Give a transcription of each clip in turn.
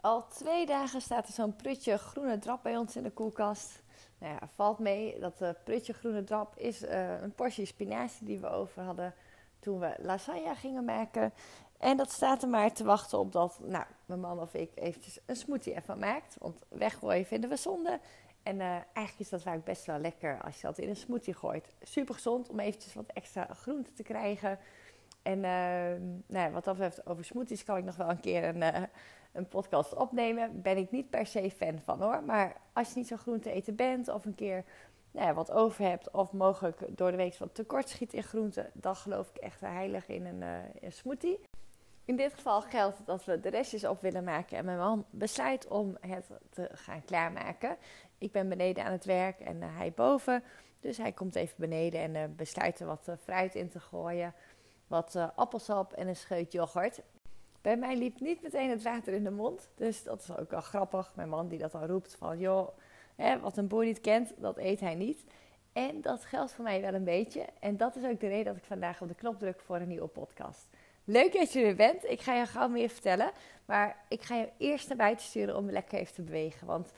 Al twee dagen staat er zo'n prutje groene drap bij ons in de koelkast. Nou ja, valt mee dat uh, prutje groene drap is uh, een portie spinazie die we over hadden toen we lasagne gingen maken. En dat staat er maar te wachten op dat nou, mijn man of ik eventjes een smoothie ervan maakt. Want weggooien vinden we zonde. En uh, eigenlijk is dat vaak best wel lekker als je dat in een smoothie gooit. Super gezond om eventjes wat extra groente te krijgen. En nou, wat dat betreft over smoothies kan ik nog wel een keer een, een podcast opnemen. Ben ik niet per se fan van hoor. Maar als je niet zo groente eten bent of een keer nou ja, wat over hebt of mogelijk door de week wat tekort schiet in groente, dan geloof ik echt heilig in een, uh, een smoothie. In dit geval geldt dat we de restjes op willen maken en mijn man besluit om het te gaan klaarmaken. Ik ben beneden aan het werk en uh, hij boven. Dus hij komt even beneden en uh, besluit er wat fruit in te gooien. Wat appelsap en een scheut yoghurt. Bij mij liep niet meteen het water in de mond. Dus dat is ook wel grappig. Mijn man die dat dan roept van... joh, wat een boer niet kent, dat eet hij niet. En dat geldt voor mij wel een beetje. En dat is ook de reden dat ik vandaag op de knop druk voor een nieuwe podcast. Leuk dat je er bent. Ik ga je gauw meer vertellen. Maar ik ga je eerst naar buiten sturen om lekker even te bewegen. Want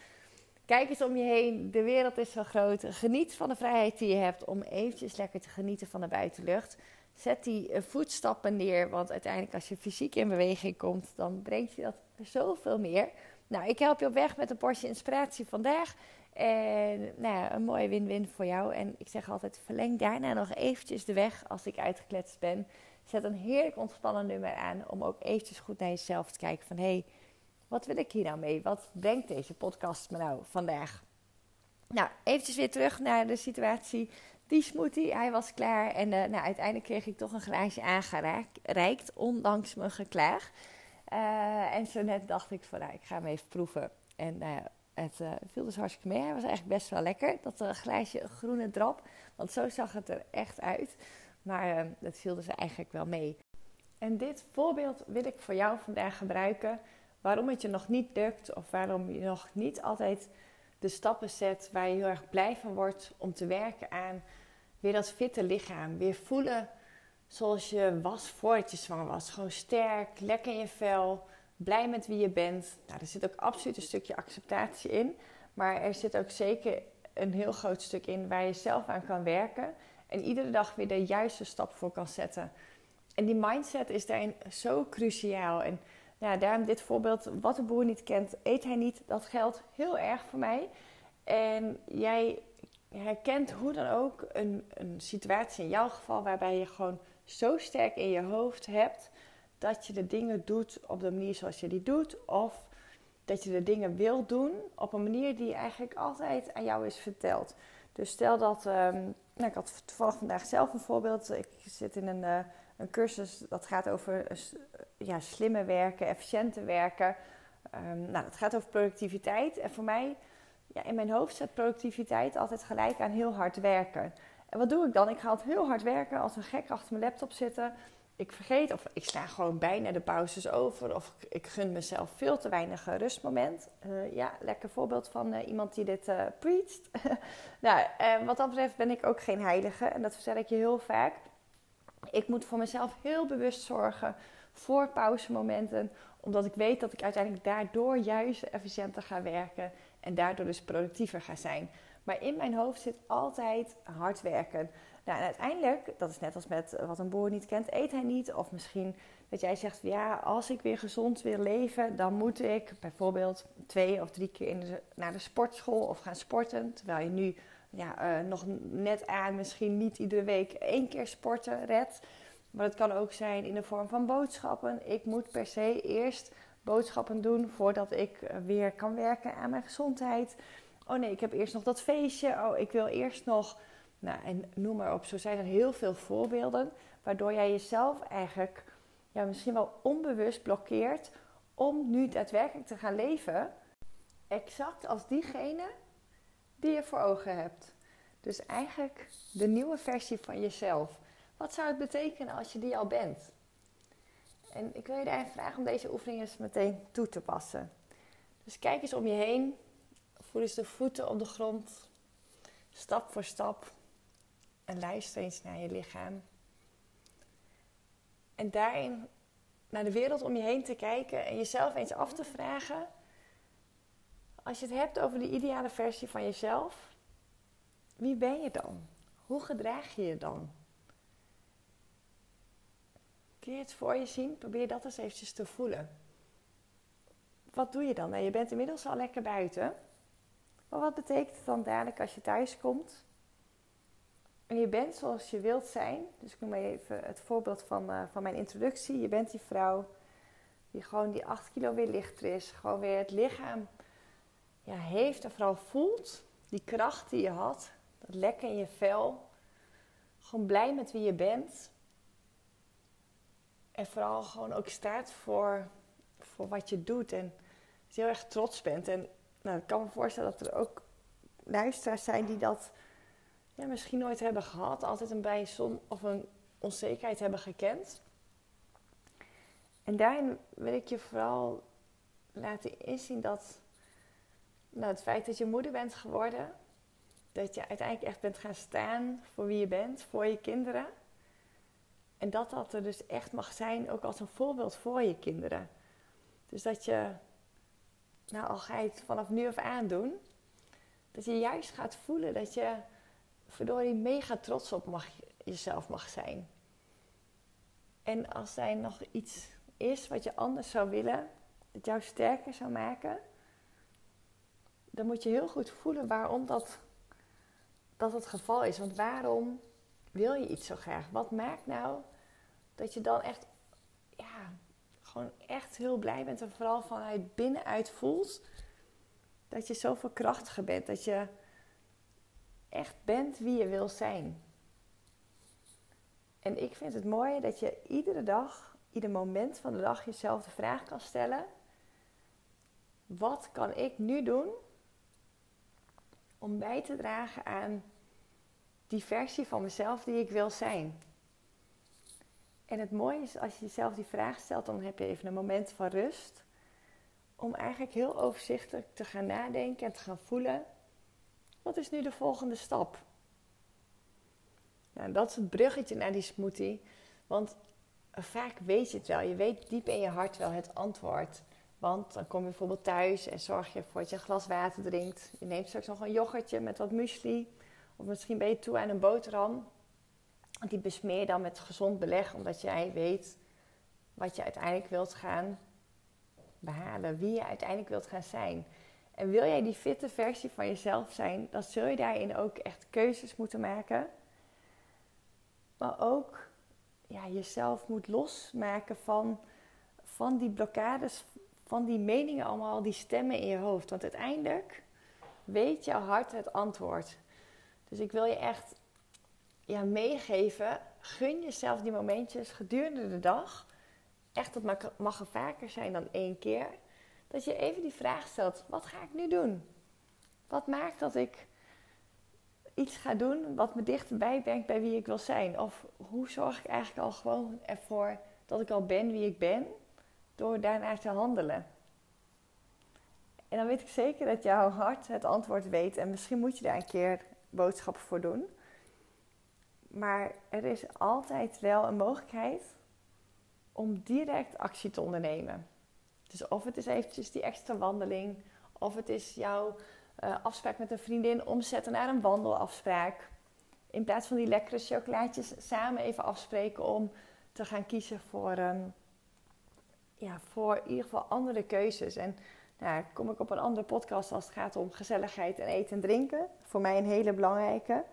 kijk eens om je heen. De wereld is zo groot. Geniet van de vrijheid die je hebt om eventjes lekker te genieten van de buitenlucht. Zet die eh, voetstappen neer, want uiteindelijk als je fysiek in beweging komt, dan brengt je dat zoveel meer. Nou, ik help je op weg met een portie inspiratie vandaag. En nou ja, een mooie win-win voor jou. En ik zeg altijd, verleng daarna nog eventjes de weg als ik uitgekletst ben. Zet een heerlijk ontspannen nummer aan om ook eventjes goed naar jezelf te kijken van... hé, hey, wat wil ik hier nou mee? Wat brengt deze podcast me nou vandaag? Nou, eventjes weer terug naar de situatie die smoothie, hij was klaar. En uh, nou, uiteindelijk kreeg ik toch een glaasje aangereikt, ondanks mijn geklaag. Uh, en zo net dacht ik van, nou, ik ga hem even proeven. En uh, het viel dus hartstikke mee. Hij was eigenlijk best wel lekker, dat glaasje groene drap. Want zo zag het er echt uit. Maar dat viel dus eigenlijk wel mee. En dit voorbeeld wil ik voor jou vandaag gebruiken. Waarom het je nog niet lukt of waarom je nog niet altijd de stappen zet waar je heel erg blij van wordt om te werken aan weer dat fitte lichaam. Weer voelen zoals je was voordat je zwanger was. Gewoon sterk, lekker in je vel, blij met wie je bent. Nou, er zit ook absoluut een stukje acceptatie in. Maar er zit ook zeker een heel groot stuk in waar je zelf aan kan werken. En iedere dag weer de juiste stap voor kan zetten. En die mindset is daarin zo cruciaal. En ja, daarom dit voorbeeld, wat de boer niet kent, eet hij niet. Dat geldt heel erg voor mij. En jij herkent hoe dan ook een, een situatie in jouw geval waarbij je gewoon zo sterk in je hoofd hebt dat je de dingen doet op de manier zoals je die doet. Of dat je de dingen wil doen op een manier die eigenlijk altijd aan jou is verteld. Dus stel dat, um, nou, ik had toevallig vandaag zelf een voorbeeld. Ik zit in een, uh, een cursus dat gaat over uh, ja, slimme werken, efficiënte werken. Um, nou, dat gaat over productiviteit. En voor mij ja, in mijn hoofd zet productiviteit altijd gelijk aan heel hard werken. En wat doe ik dan? Ik ga altijd heel hard werken, als een gek achter mijn laptop zitten. Ik vergeet of ik sla gewoon bijna de pauzes over. Of ik gun mezelf veel te weinig rustmoment. Uh, ja, lekker voorbeeld van uh, iemand die dit uh, preacht. nou, wat dat betreft ben ik ook geen heilige. En dat vertel ik je heel vaak. Ik moet voor mezelf heel bewust zorgen voor pauzemomenten. Omdat ik weet dat ik uiteindelijk daardoor juist efficiënter ga werken en daardoor dus productiever ga zijn. Maar in mijn hoofd zit altijd hard werken. Nou, en uiteindelijk, dat is net als met wat een boer niet kent, eet hij niet. Of misschien dat jij zegt, ja, als ik weer gezond wil leven, dan moet ik bijvoorbeeld twee of drie keer in naar de sportschool of gaan sporten. Terwijl je nu ja, uh, nog net aan misschien niet iedere week één keer sporten redt. Maar het kan ook zijn in de vorm van boodschappen. Ik moet per se eerst boodschappen doen voordat ik eh, weer kan werken aan mijn gezondheid. Oh nee, ik heb eerst nog dat feestje. Oh, ik wil eerst nog. Nou, en noem maar op. Zo zijn er heel veel voorbeelden. Waardoor jij jezelf eigenlijk ja, misschien wel onbewust blokkeert om nu daadwerkelijk te gaan leven. Exact als diegene die je voor ogen hebt. Dus eigenlijk de nieuwe versie van jezelf. Wat zou het betekenen als je die al bent? En ik wil je daar vragen om deze oefening eens meteen toe te passen. Dus kijk eens om je heen. Voel eens de voeten op de grond. Stap voor stap. En luister eens naar je lichaam. En daarin naar de wereld om je heen te kijken en jezelf eens af te vragen. Als je het hebt over de ideale versie van jezelf, wie ben je dan? Hoe gedraag je je dan? Kun je het voor je zien? Probeer dat eens eventjes te voelen. Wat doe je dan? Nou, je bent inmiddels al lekker buiten. Maar wat betekent het dan dadelijk als je thuis komt? En je bent zoals je wilt zijn. Dus ik noem maar even het voorbeeld van, uh, van mijn introductie. Je bent die vrouw die gewoon die 8 kilo weer lichter is. Gewoon weer het lichaam ja, heeft en vooral voelt. Die kracht die je had. Dat lekker in je vel. Gewoon blij met wie je bent. En vooral gewoon ook staat voor, voor wat je doet. En heel erg trots bent. En nou, ik kan me voorstellen dat er ook luisteraars zijn die dat ja, misschien nooit hebben gehad. Altijd een bijzon of een onzekerheid hebben gekend. En daarin wil ik je vooral laten inzien dat nou, het feit dat je moeder bent geworden, dat je uiteindelijk echt bent gaan staan voor wie je bent, voor je kinderen. En dat dat er dus echt mag zijn, ook als een voorbeeld voor je kinderen. Dus dat je, nou al ga je het vanaf nu af aan doen, dat je juist gaat voelen dat je verdorie mega trots op mag, jezelf mag zijn. En als er nog iets is wat je anders zou willen, dat jou sterker zou maken, dan moet je heel goed voelen waarom dat, dat het geval is. Want waarom wil je iets zo graag? Wat maakt nou dat je dan echt, ja, gewoon echt heel blij bent en vooral vanuit binnenuit voelt dat je zoveel krachtiger bent, dat je echt bent wie je wil zijn. En ik vind het mooi dat je iedere dag, ieder moment van de dag jezelf de vraag kan stellen: wat kan ik nu doen om bij te dragen aan die versie van mezelf die ik wil zijn? En het mooie is als je jezelf die vraag stelt, dan heb je even een moment van rust. Om eigenlijk heel overzichtelijk te gaan nadenken en te gaan voelen. Wat is nu de volgende stap? Nou, dat is het bruggetje naar die smoothie. Want vaak weet je het wel. Je weet diep in je hart wel het antwoord. Want dan kom je bijvoorbeeld thuis en zorg je ervoor dat je een glas water drinkt. Je neemt straks nog een yoghurtje met wat muesli. Of misschien ben je toe aan een boterham. Die besmeer je dan met gezond beleg, omdat jij weet wat je uiteindelijk wilt gaan behalen. Wie je uiteindelijk wilt gaan zijn. En wil jij die fitte versie van jezelf zijn, dan zul je daarin ook echt keuzes moeten maken. Maar ook ja, jezelf moet losmaken van, van die blokkades, van die meningen allemaal, die stemmen in je hoofd. Want uiteindelijk weet jouw hart het antwoord. Dus ik wil je echt ja, meegeven, gun jezelf die momentjes gedurende de dag. Echt, dat mag, mag er vaker zijn dan één keer dat je even die vraag stelt: wat ga ik nu doen? Wat maakt dat ik iets ga doen wat me dichterbij brengt bij wie ik wil zijn? Of hoe zorg ik eigenlijk al gewoon ervoor dat ik al ben wie ik ben, door daarnaar te handelen? En dan weet ik zeker dat jouw hart het antwoord weet en misschien moet je daar een keer boodschappen voor doen. Maar er is altijd wel een mogelijkheid om direct actie te ondernemen. Dus of het is eventjes die extra wandeling, of het is jouw uh, afspraak met een vriendin omzetten naar een wandelafspraak. in plaats van die lekkere chocolaatjes samen even afspreken om te gaan kiezen voor, ehm, ja, voor in ieder geval andere keuzes. En nou, kom ik op een andere podcast als het gaat om gezelligheid en eten en drinken. Voor mij een hele belangrijke.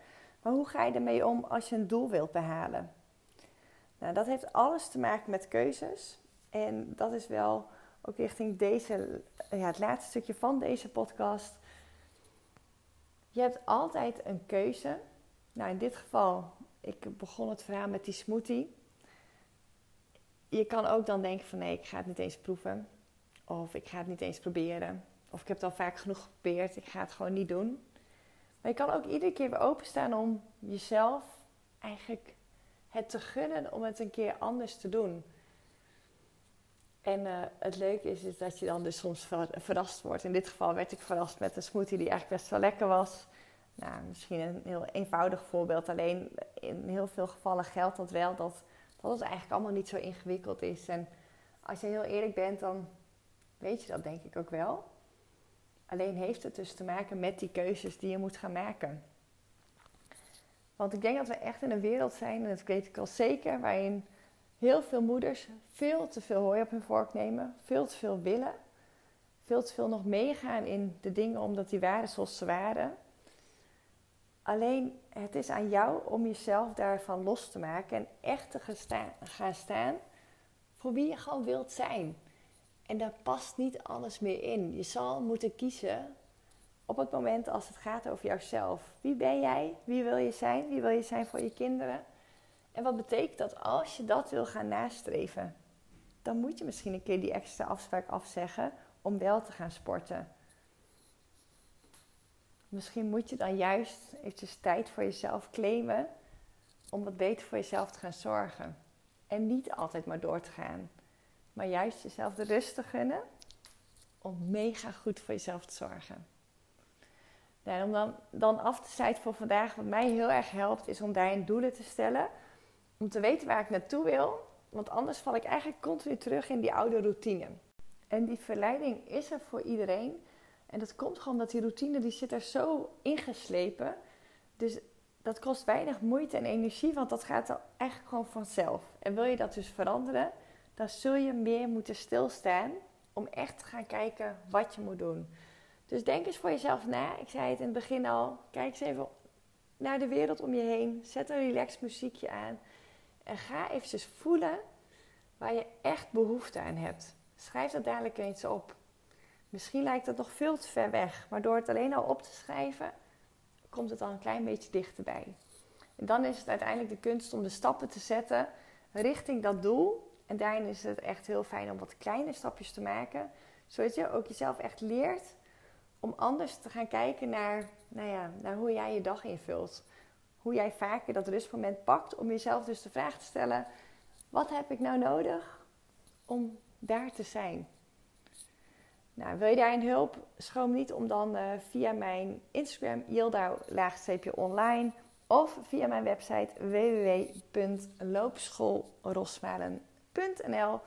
Maar hoe ga je ermee om als je een doel wilt behalen? Nou, dat heeft alles te maken met keuzes. En dat is wel ook richting deze, ja, het laatste stukje van deze podcast. Je hebt altijd een keuze. Nou, in dit geval, ik begon het verhaal met die smoothie. Je kan ook dan denken van nee, ik ga het niet eens proeven. Of ik ga het niet eens proberen. Of ik heb het al vaak genoeg geprobeerd, ik ga het gewoon niet doen. Maar je kan ook iedere keer weer openstaan om jezelf eigenlijk het te gunnen om het een keer anders te doen. En uh, het leuke is, is dat je dan dus soms verrast wordt. In dit geval werd ik verrast met een smoothie die eigenlijk best wel lekker was. Nou, misschien een heel eenvoudig voorbeeld. Alleen in heel veel gevallen geldt dat wel dat, dat het eigenlijk allemaal niet zo ingewikkeld is. En als je heel eerlijk bent, dan weet je dat denk ik ook wel. Alleen heeft het dus te maken met die keuzes die je moet gaan maken. Want ik denk dat we echt in een wereld zijn, en dat weet ik al zeker, waarin heel veel moeders veel te veel hooi op hun vork nemen, veel te veel willen, veel te veel nog meegaan in de dingen omdat die waren zoals ze waren. Alleen het is aan jou om jezelf daarvan los te maken en echt te gaan staan voor wie je gewoon wilt zijn. En daar past niet alles meer in. Je zal moeten kiezen op het moment als het gaat over jouzelf. Wie ben jij? Wie wil je zijn? Wie wil je zijn voor je kinderen? En wat betekent dat als je dat wil gaan nastreven? Dan moet je misschien een keer die extra afspraak afzeggen om wel te gaan sporten. Misschien moet je dan juist eventjes tijd voor jezelf claimen om wat beter voor jezelf te gaan zorgen. En niet altijd maar door te gaan. Maar juist jezelf de rust te gunnen om mega goed voor jezelf te zorgen. Nou, om dan, dan af te sluiten voor vandaag, wat mij heel erg helpt, is om daarin doelen te stellen. Om te weten waar ik naartoe wil. Want anders val ik eigenlijk continu terug in die oude routine. En die verleiding is er voor iedereen. En dat komt gewoon omdat die routine die zit er zo ingeslepen. Dus dat kost weinig moeite en energie, want dat gaat eigenlijk gewoon vanzelf. En wil je dat dus veranderen, dan zul je meer moeten stilstaan om echt te gaan kijken wat je moet doen. Dus denk eens voor jezelf na. Ik zei het in het begin al. Kijk eens even naar de wereld om je heen. Zet een relaxed muziekje aan. En ga eventjes voelen waar je echt behoefte aan hebt. Schrijf dat dadelijk eens op. Misschien lijkt het nog veel te ver weg, maar door het alleen al op te schrijven, komt het al een klein beetje dichterbij. En dan is het uiteindelijk de kunst om de stappen te zetten richting dat doel. En daarin is het echt heel fijn om wat kleine stapjes te maken, zodat je ook jezelf echt leert om anders te gaan kijken naar, nou ja, naar hoe jij je dag invult. Hoe jij vaker dat rustmoment pakt om jezelf dus de vraag te stellen: wat heb ik nou nodig om daar te zijn? Nou, wil je daarin hulp? Schroom niet om dan uh, via mijn Instagram yildau-online of via mijn website www.loopschoolrosmalen.nl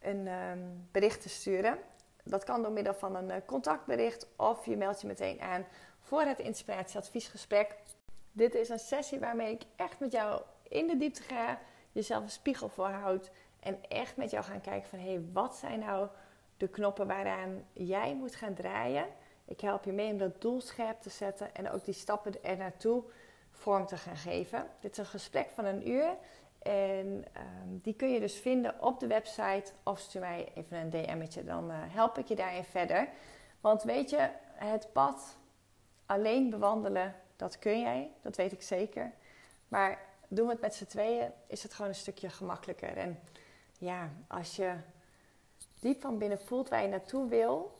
een um, bericht te sturen. Dat kan door middel van een uh, contactbericht of je meldt je meteen aan voor het inspiratieadviesgesprek. Dit is een sessie waarmee ik echt met jou in de diepte ga, jezelf een spiegel voorhoud en echt met jou gaan kijken van hé, hey, wat zijn nou de knoppen waaraan jij moet gaan draaien. Ik help je mee om dat doel scherp te zetten en ook die stappen er naartoe vorm te gaan geven. Dit is een gesprek van een uur en ehm, die kun je dus vinden op de website of stuur mij even een DM'tje, dan uh, help ik je daarin verder. Want weet je, het pad alleen bewandelen, dat kun jij, dat weet ik zeker. Maar doen we het met z'n tweeën, is het gewoon een stukje gemakkelijker. En ja, als je diep van binnen voelt waar je naartoe wil,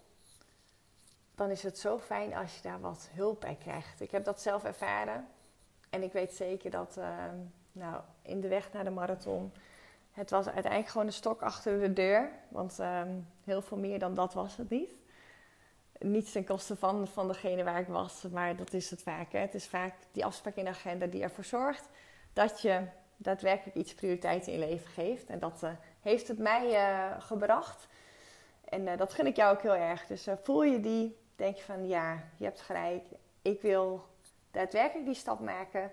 dan is het zo fijn als je daar wat hulp bij krijgt. Ik heb dat zelf ervaren en ik weet zeker dat ehm, nou, in de weg naar de marathon, het was uiteindelijk gewoon een stok achter de deur, want ehm, heel veel meer dan dat was het niet. Niets ten koste van, van degene waar ik was, maar dat is het vaak. Hè. Het is vaak die afspraak in de agenda die ervoor zorgt dat je daadwerkelijk iets prioriteit in leven geeft. En dat uh, heeft het mij uh, gebracht. En uh, dat gun ik jou ook heel erg. Dus voel je die, denk je van ja, je hebt gelijk. Ik wil daadwerkelijk die stap maken.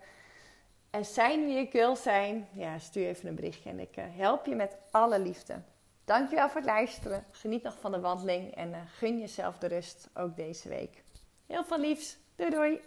En zijn wie ik wil zijn, ja, stuur even een berichtje en ik uh, help je met alle liefde. Dankjewel voor het luisteren. Geniet nog van de wandeling en uh, gun jezelf de rust ook deze week. Heel veel liefs. Doei doei.